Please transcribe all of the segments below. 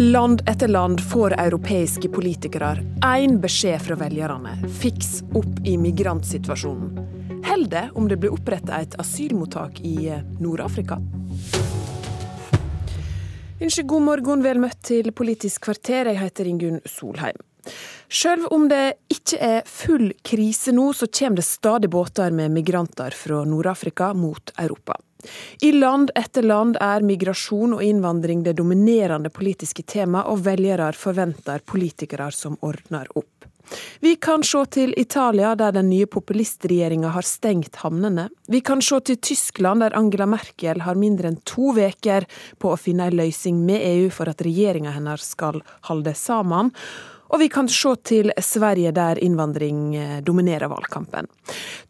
Land etter land får europeiske politikere én beskjed fra velgerne. Fiks opp i migrantsituasjonen. Holder det om det blir oppretta et asylmottak i eh, Nord-Afrika? Unnskyld, god morgen, vel møtt til Politisk kvarter. Jeg heter Ingunn Solheim. Selv om det ikke er full krise nå, så kommer det stadig båter med migranter fra Nord-Afrika mot Europa. I land etter land er migrasjon og innvandring det dominerende politiske tema, og velgere forventer politikere som ordner opp. Vi kan se til Italia, der den nye populistregjeringa har stengt havnene. Vi kan se til Tyskland, der Angela Merkel har mindre enn to uker på å finne en løysing med EU for at regjeringa hennes skal holde sammen. Og vi kan se til Sverige, der innvandring eh, dominerer valgkampen.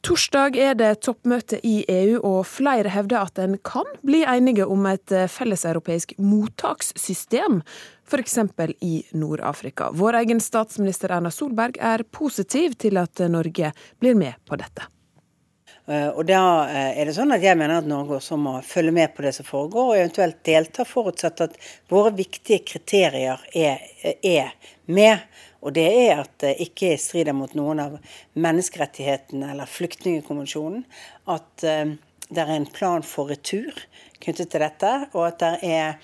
Torsdag er det toppmøte i EU, og flere hevder at en kan bli enige om et eh, felleseuropeisk mottakssystem, f.eks. i Nord-Afrika. Vår egen statsminister Erna Solberg er positiv til at Norge blir med på dette. Eh, og da er det sånn at Jeg mener at Norge også må følge med på det som foregår, og eventuelt delta, forutsatt at våre viktige kriterier er, er med. Og det er at det ikke strider mot noen av menneskerettighetene eller flyktningkonvensjonen. At uh, det er en plan for retur knyttet til dette, og at det er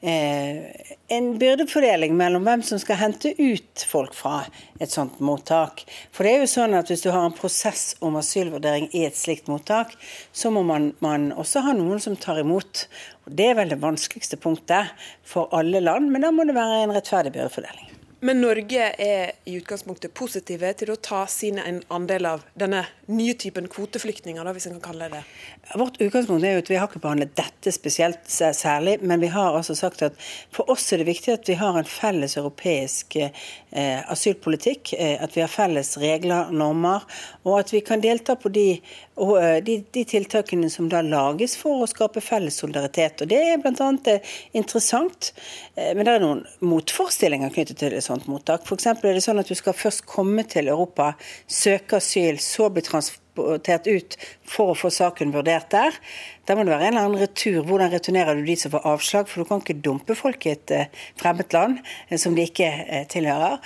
eh, en byrdefordeling mellom hvem som skal hente ut folk fra et sånt mottak. For det er jo sånn at hvis du har en prosess om asylvurdering i et slikt mottak, så må man, man også ha noen som tar imot. Og Det er vel det vanskeligste punktet for alle land, men da må det være en rettferdig byrdefordeling. Men Norge er i utgangspunktet positive til å ta sin andel av denne nye typen kvoteflyktninger, da, hvis en kan kalle det det? Vårt utgangspunkt er jo at vi har ikke behandlet dette spesielt særlig, men vi har altså sagt at for oss er det viktig at vi har en felles europeisk eh, asylpolitikk, eh, at vi har felles regler, normer, og at vi kan delta på de, og, eh, de, de, tiltakene som da lages for å skape felles solidaritet. Og Det er bl.a. Eh, interessant, eh, men det er noen motforestillinger knyttet til sånn sånt mottak. F.eks. er det sånn at du skal først komme til Europa, søke asyl, så bli transportert ut for å få saken vurdert der. Da må det være en eller annen retur. Hvordan returnerer du de som får avslag? For du kan ikke dumpe folk i et uh, fremmed land uh, som de ikke uh, tilhører.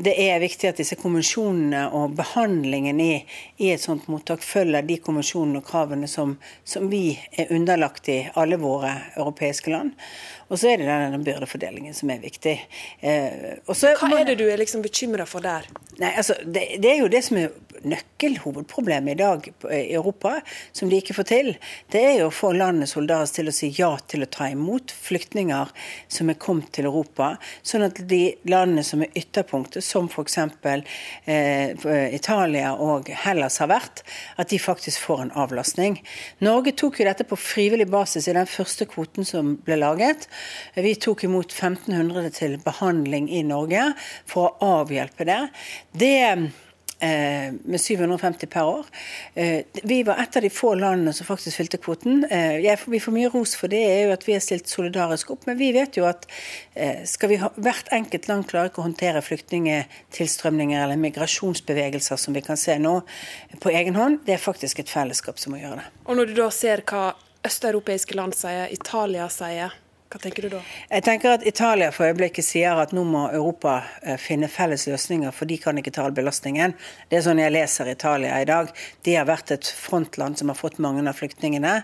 det er viktig at disse konvensjonene og behandlingen i, i, et sånt mottak følger de konvensjonene og kravene som, som vi er underlagt i alle våre europeiske land. Og så er det denne byrdefordelingen som er viktig. Også, Hva er det du er liksom bekymra for der? Nei, altså, det, det, er jo det som er nøkkelhovedproblemet i dag i Europa, som de ikke får til det er jo å få landet soldater til å si ja til å ta imot flyktninger som er kommet til Europa, sånn at de landene som er ytterpunktet, som f.eks. Eh, Italia og Hellas har vært, at de faktisk får en avlastning. Norge tok jo dette på frivillig basis i den første kvoten som ble laget. Vi tok imot 1500 til behandling i Norge for å avhjelpe det. Det med 750 per år. Eh, vi var et av de få landene som faktisk fylte kvoten. Eh, vi får mye ros for det, er jo at vi har stilt solidarisk opp. Men vi vet jo at skal vi ha, hvert enkelt land klare ikke å håndtere flyktningetilstrømninger eller migrasjonsbevegelser som vi kan se nå på egen hånd, det er faktisk et fellesskap som må gjøre det. Og når du da ser hva østeuropeiske land sier, Italia sier, hva tenker du da? Jeg tenker at Italia for øyeblikket sier at nå må Europa eh, finne felles løsninger, for de kan ikke ta all belastningen. Det er sånn jeg leser Italia i dag. De har vært et frontland som har fått mange av flyktningene,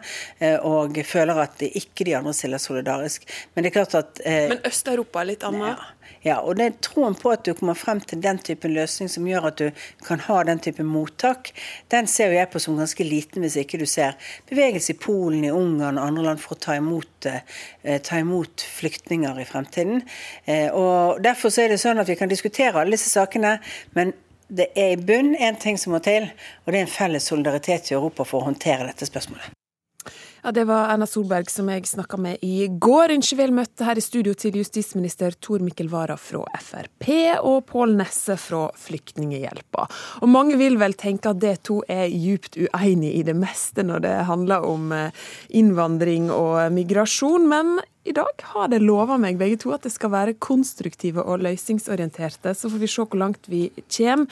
eh, og føler at ikke de andre stiller solidarisk. Men det er klart at eh, Men Øst-Europa er litt annet? Ja. Ja, og det er troen på at du kommer frem til den typen løsning som gjør at du kan ha den type mottak, den ser jeg på som ganske liten hvis ikke du ser bevegelse i Polen, i Ungarn og andre land for å ta imot, eh, ta imot flyktninger i fremtiden. Eh, og Derfor så er det sånn at vi kan diskutere alle disse sakene, men det er i bunn én ting som må til, og det er en felles solidaritet i Europa for å håndtere dette spørsmålet. Ja, Det var Erna Solberg som jeg snakka med i går. Vel møtte her i studio til justisminister Tor Mikkel Wara fra Frp og Pål Nesse fra Flyktninghjelpa. Og mange vil vel tenke at de to er djupt uenige i det meste når det handler om eh, innvandring og migrasjon, men i dag har de lova meg begge to at det skal være konstruktive og løsningsorienterte. Så får vi se hvor langt vi kommer.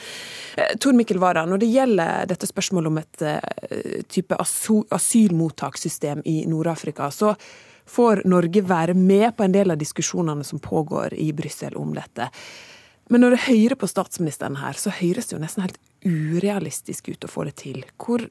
Eh, Tor Mikkel Wara, når det gjelder dette spørsmålet om et uh, type asylmottakssystem i Nord-Afrika, så får Norge være med på en del av diskusjonene som pågår i Brussel om dette. Men når du hører på statsministeren her, så høres det jo nesten helt urealistisk ut å få det til. Hvor,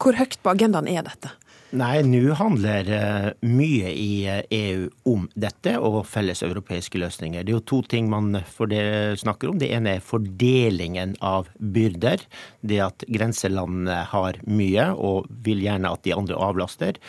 hvor høyt på agendaen er dette? Nei, nå handler uh, mye i EU eh, e om dette og felles europeiske løsninger. Det er jo to ting man snakker om. Det ene er fordelingen av byrder. Det at grenselandene har mye og vil gjerne at de andre avlaster.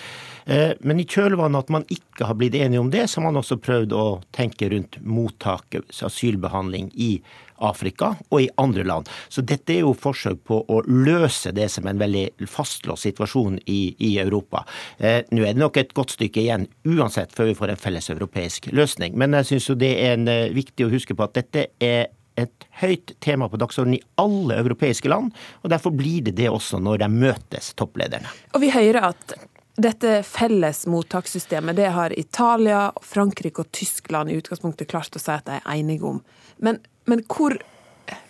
Men i kjølvannet at man ikke har blitt enige om det, så har man også prøvd å tenke rundt mottak, asylbehandling i Afrika og i andre land. Så dette er jo forsøk på å løse det som er en veldig fastlåst situasjon i, i Europa. Eh, nå er det nok et godt stykke igjen uansett før vi får en felles europeisk løsning. Men jeg syns det er en, eh, viktig å huske på at dette er et høyt tema på dagsordenen i alle europeiske land, og derfor blir det det også når de møtes, topplederne. Og vi hører at dette felles mottakssystemet det har Italia, Frankrike og Tyskland i utgangspunktet klart å si at de er enige om. Men men hvor,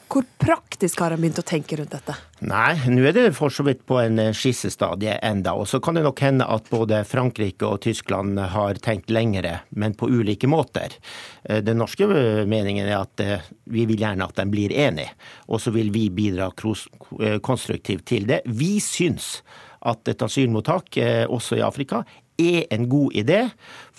hvor praktisk har en begynt å tenke rundt dette? Nei, nå er det for så vidt på en eh, skissestadie enda. Og så kan det nok hende at både Frankrike og Tyskland har tenkt lengre, men på ulike måter. Eh, den norske eh, meningen er at vi vil gjerne at de blir enige, og så vil vi bidra konstruktivt til det. Vi syns at et asylmottak, også i Afrika, er en god idé,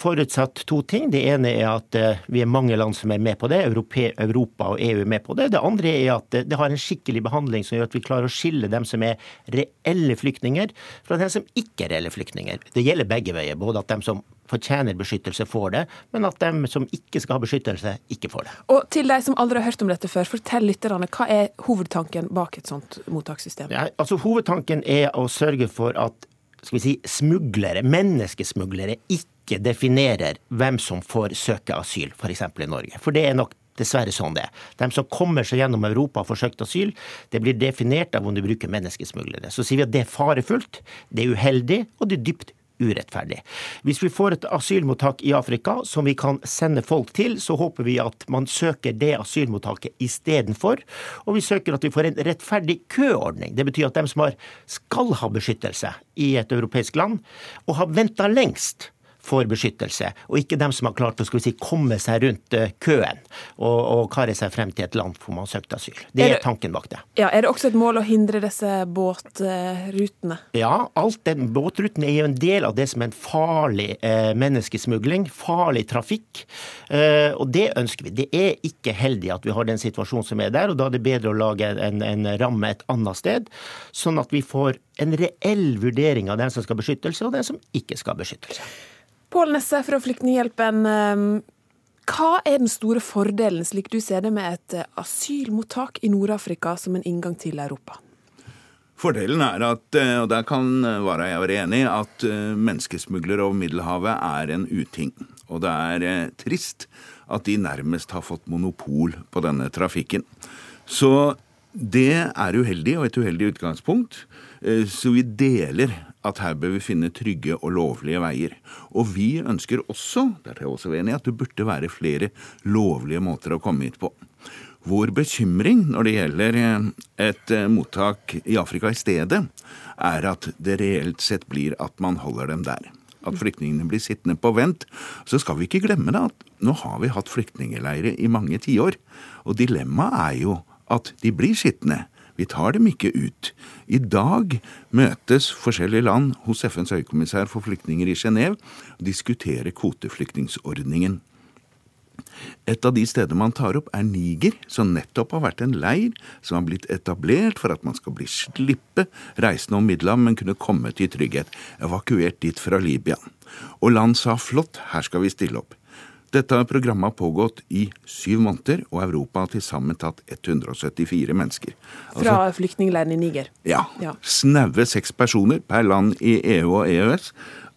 forutsatt to ting. Det ene er at eh, vi er mange land som er med på det. Europa og EU er med på det. Det andre er at eh, det har en skikkelig behandling som gjør at vi klarer å skille dem som er reelle flyktninger, fra dem som ikke er reelle flyktninger. Det gjelder begge veier. Både at dem som fortjener beskyttelse, får det, men at dem som ikke skal ha beskyttelse, ikke får det. Og til de som aldri har hørt om dette før, fortell lytterne, hva er hovedtanken bak et sånt mottakssystem? Ja, altså Hovedtanken er å sørge for at skal vi si, smuglere, menneskesmuglere, ikke definerer hvem som får søke asyl, f.eks. i Norge. For det er nok dessverre sånn det er. De som kommer seg gjennom Europa og får søkt asyl, det blir definert av om du bruker menneskesmuglere. Så sier vi at det er farefullt, det er uheldig, og det er dypt urettferdig. Hvis vi får et asylmottak i Afrika som vi kan sende folk til, så håper vi at man søker det asylmottaket istedenfor. Og vi søker at vi får en rettferdig køordning. Det betyr at de som har, skal ha beskyttelse i et europeisk land, og har venta lengst, får beskyttelse, og ikke dem som har klart å si, komme seg rundt eh, køen og, og kare seg frem til et land hvor man har søkt asyl. Det er, er, tanken bak det. Ja, Er det også et mål å hindre disse båtrutene? Ja, alt den båtruten er jo en del av det som er en farlig eh, menneskesmugling, farlig trafikk. Eh, og det ønsker vi. Det er ikke heldig at vi har den situasjonen som er der, og da er det bedre å lage en, en ramme et annet sted, sånn at vi får en reell vurdering av den som skal beskyttelse, og den som ikke skal beskyttelse. Pål Nesse fra Flyktninghjelpen. Ehm, hva er den store fordelen, slik du ser det, med et eh, asylmottak i Nord-Afrika som en inngang til Europa? Fordelen er at, eh, og der kan Vara jeg være enig, at eh, menneskesmuglere over Middelhavet er en uting. Og det er trist at de nærmest har fått monopol på denne trafikken. Så det er uheldig og et uheldig utgangspunkt. Så vi deler at her bør vi finne trygge og lovlige veier. Og vi ønsker også, der er jeg også enig, at det burde være flere lovlige måter å komme hit på. Vår bekymring når det gjelder eh, et eh, mottak i Afrika i stedet, er at det reelt sett blir at man holder dem der. At flyktningene blir sittende på vent. Så skal vi ikke glemme det at nå har vi hatt flyktningeleire i mange tiår. Og dilemmaet er jo at de blir sittende. Vi tar dem ikke ut. I dag møtes forskjellige land hos FNs høykommissær for flyktninger i Genéve og diskuterer kvoteflyktningsordningen. Et av de stedene man tar opp, er Niger, som nettopp har vært en leir som har blitt etablert for at man skal bli slippe reisende om Middelhavet, men kunne komme til trygghet, evakuert dit fra Libya. Og land sa flott, her skal vi stille opp. Dette programmet har pågått i syv måneder, og Europa har til sammen tatt 174 mennesker. Altså, Fra flyktningleiren i Niger? Ja. ja. Snaue seks personer per land i EU og EØS.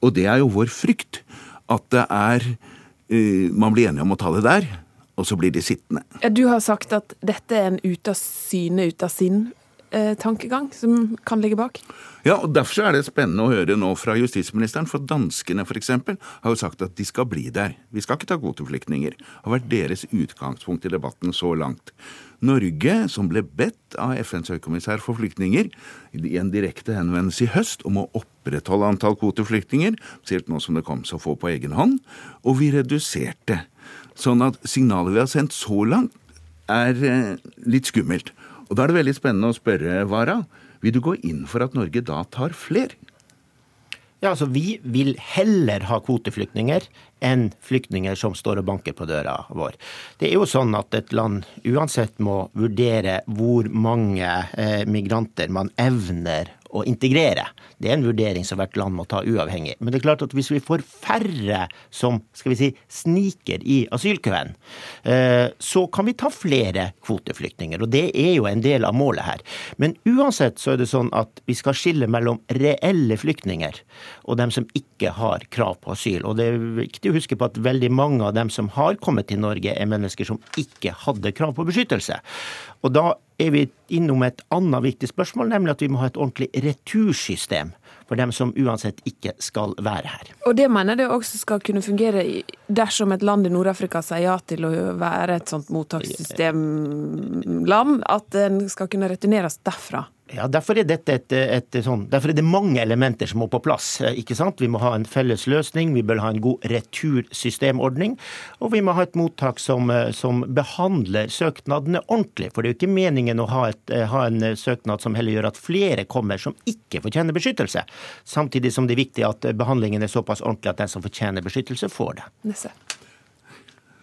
Og det er jo vår frykt at det er uh, Man blir enige om å ta det der, og så blir de sittende. Ja, du har sagt at dette er en ute av syne, ute av sinn eh, tankegang som kan ligge bak? Ja, og Derfor er det spennende å høre nå fra justisministeren, for danskene f.eks. har jo sagt at de skal bli der. Vi skal ikke ta kvoteflyktninger. Det har vært deres utgangspunkt i debatten så langt. Norge, som ble bedt av FNs høykommissær for flyktninger i en direkte henvendelse i høst om å opprettholde antall kvoteflyktninger, spesielt nå som det kom så få på egen hånd, og vi reduserte. Sånn at signalet vi har sendt så langt, er eh, litt skummelt. Og da er det veldig spennende å spørre, Vara, vil du gå inn for at Norge da tar fler? Ja, altså Vi vil heller ha kvoteflyktninger enn flyktninger som står og banker på døra vår. Det er jo sånn at et land uansett må vurdere hvor mange eh, migranter man evner å integrere. Det er en vurdering som hvert land må ta uavhengig. Men det er klart at hvis vi får færre som skal vi si, sniker i asylkøen, eh, så kan vi ta flere kvoteflyktninger. Og det er jo en del av målet her. Men uansett så er det sånn at vi skal skille mellom reelle flyktninger og dem som ikke har krav på asyl. Og det er viktig å huske på at veldig mange av dem som har kommet til Norge, er mennesker som ikke hadde krav på beskyttelse. Og da er vi innom et annet viktig spørsmål, nemlig at vi må ha et ordentlig retursystem for dem som uansett ikke skal være her. Og det mener det også skal kunne fungere dersom et land i Nord-Afrika sier ja til å være et sånt mottakssystemland, at en skal kunne returneres derfra? Ja, Derfor er, dette et, et, et sånn, derfor er det mange elementer som må på plass. Eh, ikke sant? Vi må ha en felles løsning, vi bør ha en god retursystemordning. Og vi må ha et mottak som, eh, som behandler søknadene ordentlig. For det er jo ikke meningen å ha, et, eh, ha, en søknad som heller gjør at flere kommer som ikke fortjener beskyttelse. Samtidig som det er viktig at behandlingen er såpass ordentlig at den som fortjener beskyttelse, får det. Nesse.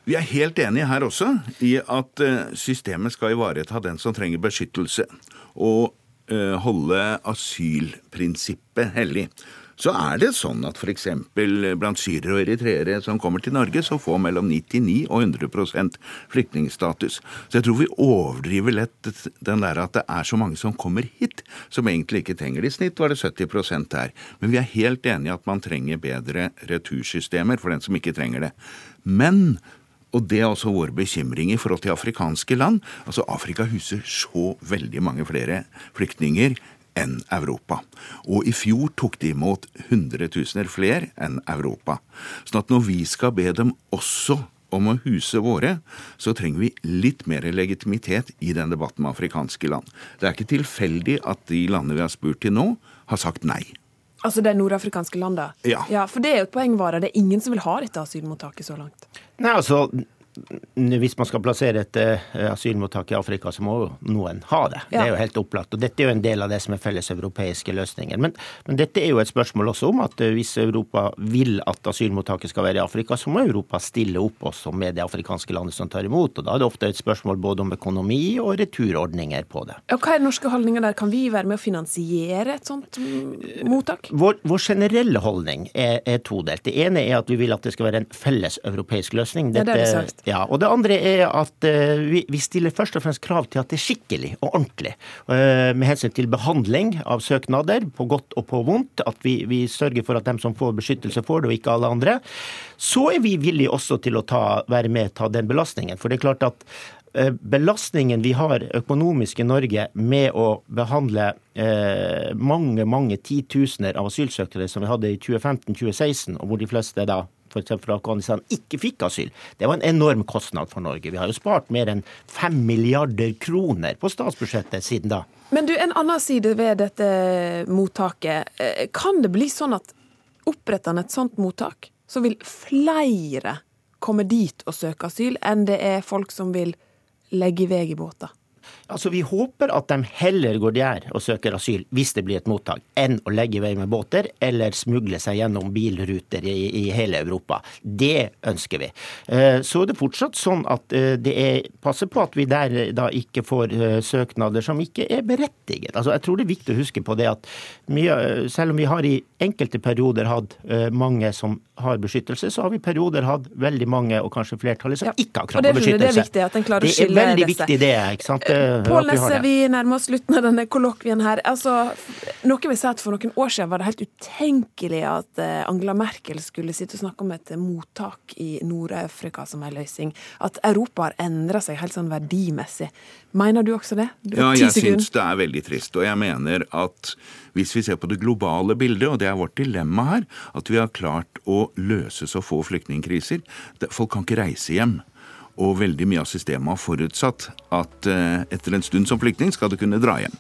Vi er helt enige her også i at systemet skal ivareta den som trenger beskyttelse. Og holde asylprinsippet hellig. Så er det sånn at f.eks. blant syrere og eritreere som kommer til Norge, så får mellom 99 og 100% flyktningstatus. Så jeg tror vi overdriver lett den der at det er så mange som kommer hit, som egentlig ikke trenger det. I snitt var det 70% der. Men vi er helt enige at man trenger bedre retursystemer for den som ikke trenger det. Men og det er også vår bekymring i forhold til afrikanske land. Altså Afrika huser så veldig mange flere flyktninger enn Europa. Og i fjor tok de imot hundretusener flere enn Europa. Sånn at når vi skal be dem også om å huse våre, så trenger vi litt mer legitimitet i den debatten med afrikanske land. Det er ikke tilfeldig at de landene vi har spurt til nå, har sagt nei. Altså de nordafrikanske landene? Ja. ja. For det er jo et poengvare. Det er ingen som vil ha dette asylmottaket så langt. Nei, altså hvis man skal plassere et uh, asylmottak i Afrika, så må jo noen ha det. Ja. Det er jo helt opplagt. Og dette er jo en del av det som er felleseuropeiske løsninger. Men, men dette er jo et spørsmål også om at uh, hvis Europa vil at asylmottaket skal være i Afrika, så må Europa stille opp også med det afrikanske landet som tar imot. Og da er det ofte et spørsmål både om økonomi og returordninger på det. Og hva er norske holdninger der? Kan vi være med å finansiere et sånt mottak? Vår, vår generelle holdning er, er, todelt. Det ene er at vi vil at det skal være en felles europeisk løsning. Dette, ja, det er det sagt. Ja, og Det andre er at uh, vi, stiller først og fremst krav til at det er skikkelig og ordentlig. Uh, med hensyn til behandling av søknader, på godt og på vondt. At vi, vi, sørger for at dem som får beskyttelse, får det, og ikke alle andre. Så er vi villige også til å ta, være med ta den belastningen. For det er klart at uh, belastningen vi har økonomisk i Norge med å behandle mange mange titusener av asylsøkere som vi hadde i 2015-2016, og hvor de fleste da f.eks. fra Afghanistan ikke fikk asyl. Det var en enorm kostnad for Norge. Vi har jo spart mer enn 5 milliarder kroner på statsbudsjettet siden da. Men du, en annen side ved dette mottaket. Eh, kan det bli sånn at oppretter en et sånt mottak, så vil flere komme dit og søke asyl, enn det er folk som vil legge i vei i båter? Altså, Vi håper at de heller går der og søker asyl hvis det blir et mottak, enn å legge i vei med båter eller smugle seg gjennom bilruter i, i, hele Europa. Det ønsker vi. Eh, så er det fortsatt sånn at eh, det er passer på at vi der da ikke får eh, søknader som ikke er berettiget. Altså, Jeg tror det er viktig å huske på det at mye, selv om vi har i enkelte perioder hatt mange som har beskyttelse, så har vi perioder hatt veldig mange, og kanskje flertallet, som ja. ikke har krav på beskyttelse. Det er viktig at den disse. Det er veldig viktig det. ikke sant? Pål Nesse, vi nærmer oss slutten av denne kollokvien her. Altså, Noe vi sa at For noen år siden var det helt utenkelig at eh, Angela Merkel skulle sitte og snakke om et mottak i Nord-Afrika som en løsning. At Europa har endra seg helt sånn verdimessig. Mener du også det? Du ja, jeg syns det er veldig trist. Og jeg mener at hvis vi ser på det globale bildet, og det er vårt dilemma her, at vi har klart å løse så få flyktningkriser Folk kan ikke reise hjem. Og veldig mye av systemet har forutsatt at eh, etter en stund som flyktning skal du kunne dra hjem.